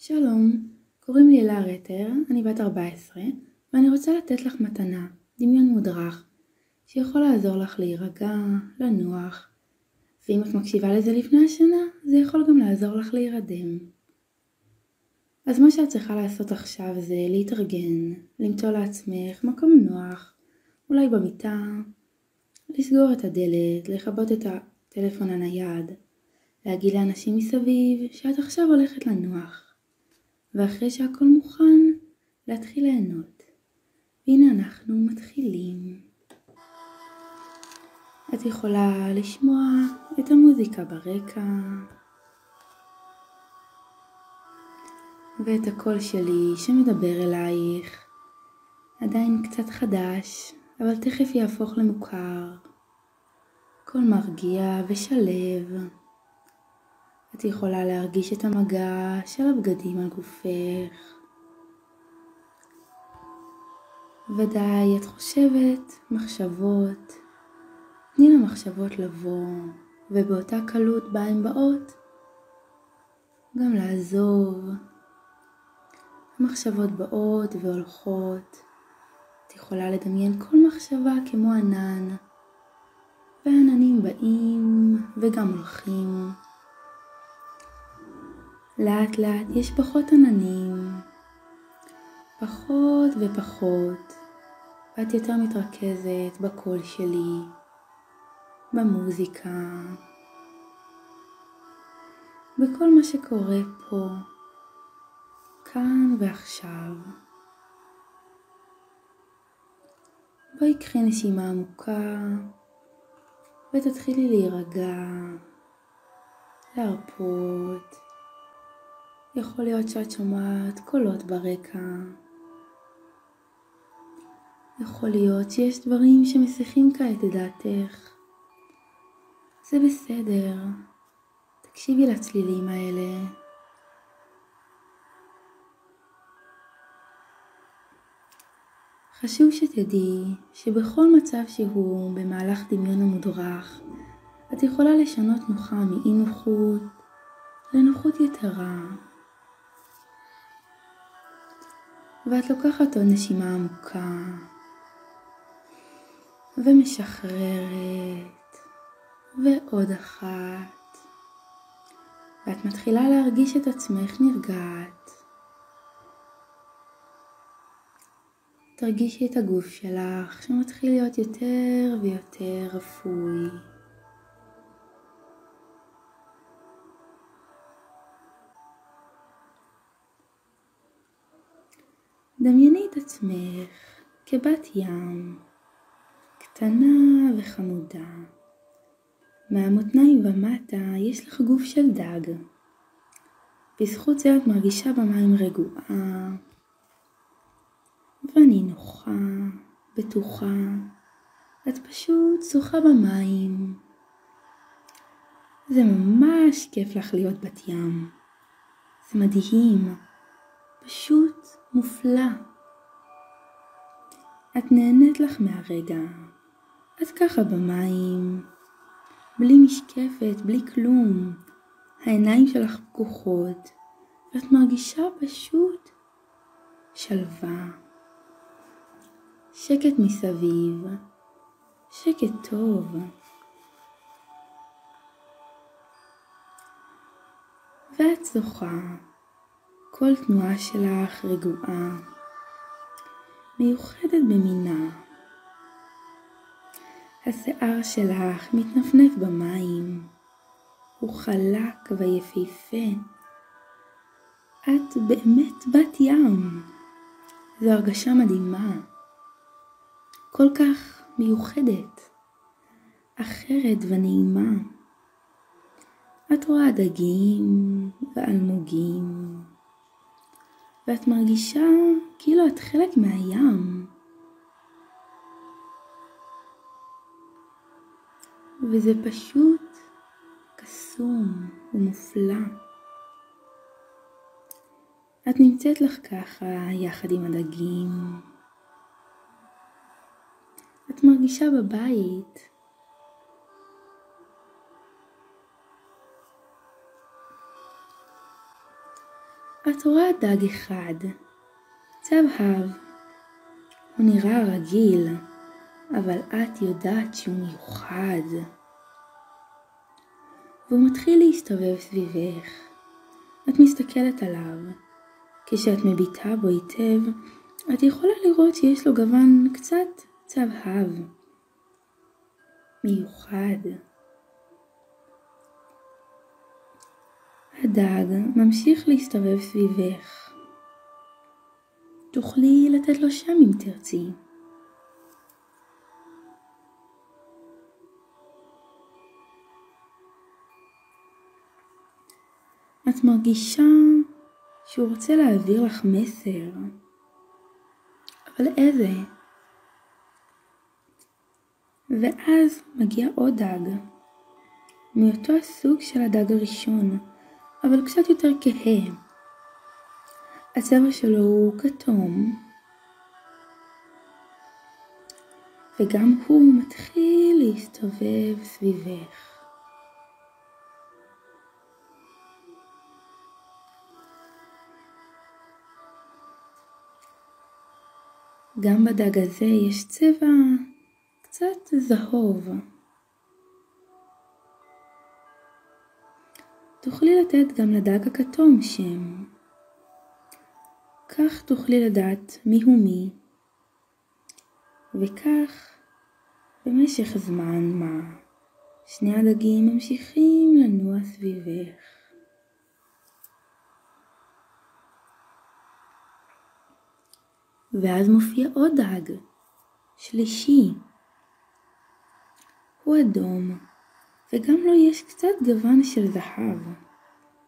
שלום, קוראים לי אלה רטר, אני בת 14, ואני רוצה לתת לך מתנה, דמיון מודרך, שיכול לעזור לך להירגע, לנוח, ואם את מקשיבה לזה לפני השינה, זה יכול גם לעזור לך להירדם. אז מה שאת צריכה לעשות עכשיו זה להתארגן, למצוא לעצמך מקום נוח, אולי במיטה, לסגור את הדלת, לכבות את הטלפון הנייד, להגיד לאנשים מסביב שאת עכשיו הולכת לנוח, ואחרי שהכל מוכן, להתחיל ליהנות. והנה אנחנו מתחילים. את יכולה לשמוע את המוזיקה ברקע ואת הקול שלי שמדבר אלייך. עדיין קצת חדש, אבל תכף יהפוך למוכר. קול מרגיע ושלב. את יכולה להרגיש את המגע של הבגדים על גופך. ודאי את חושבת מחשבות, תני למחשבות לבוא, ובאותה קלות בה הן באות, גם לעזוב. המחשבות באות והולכות. את יכולה לדמיין כל מחשבה כמו ענן, והעננים באים וגם הולכים. לאט לאט יש פחות עננים, פחות ופחות, ואת יותר מתרכזת בקול שלי, במוזיקה, בכל מה שקורה פה, כאן ועכשיו. בואי קחי נשימה עמוקה ותתחילי להירגע, להרפות. יכול להיות שאת שומעת קולות ברקע. יכול להיות שיש דברים שמסיחים כעת את דעתך. זה בסדר, תקשיבי לצלילים האלה. חשוב שתדעי שבכל מצב שהוא במהלך דמיון המודרך, את יכולה לשנות נוחה מאי נוחות לנוחות יתרה. ואת לוקחת עוד נשימה עמוקה ומשחררת ועוד אחת ואת מתחילה להרגיש את עצמך נרגעת. תרגישי את הגוף שלך שמתחיל להיות יותר ויותר רפוי. דמייני את עצמך כבת ים, קטנה וחמודה. מהמותניים ומטה יש לך גוף של דג. בזכות זה את מרגישה במים רגועה ונינוחה, בטוחה. את פשוט שוחה במים. זה ממש כיף לך להיות בת ים. זה מדהים. פשוט מופלא. את נהנית לך מהרגע. את ככה במים, בלי משקפת, בלי כלום. העיניים שלך פקוחות, ואת מרגישה פשוט שלווה. שקט מסביב, שקט טוב. ואת זוכה. כל תנועה שלך רגועה, מיוחדת במינה. השיער שלך מתנפנף במים, הוא חלק ויפהפה. את באמת בת ים. זו הרגשה מדהימה, כל כך מיוחדת, אחרת ונעימה. את רואה דגים ואלמוגים, ואת מרגישה כאילו את חלק מהים. וזה פשוט קסום ומופלא. את נמצאת לך ככה יחד עם הדגים. את מרגישה בבית. את רואה דג אחד, צהבהב. הוא נראה רגיל, אבל את יודעת שהוא מיוחד. והוא מתחיל להסתובב סביבך. את מסתכלת עליו. כשאת מביטה בו היטב, את יכולה לראות שיש לו גוון קצת צהבהב. מיוחד. הדג ממשיך להסתובב סביבך. תוכלי לתת לו שם אם תרצי. את מרגישה שהוא רוצה להעביר לך מסר. אבל איזה? ואז מגיע עוד דג, מאותו הסוג של הדג הראשון, אבל קצת יותר כהה. הצבע שלו הוא כתום, וגם הוא מתחיל להסתובב סביבך. גם בדג הזה יש צבע קצת זהוב. תוכלי לתת גם לדג הכתום שם. כך תוכלי לדעת מיהו מי, וכך במשך זמן מה שני הדגים ממשיכים לנוע סביבך. ואז מופיע עוד דג, שלישי. הוא אדום, וגם לו יש קצת גוון של זהב.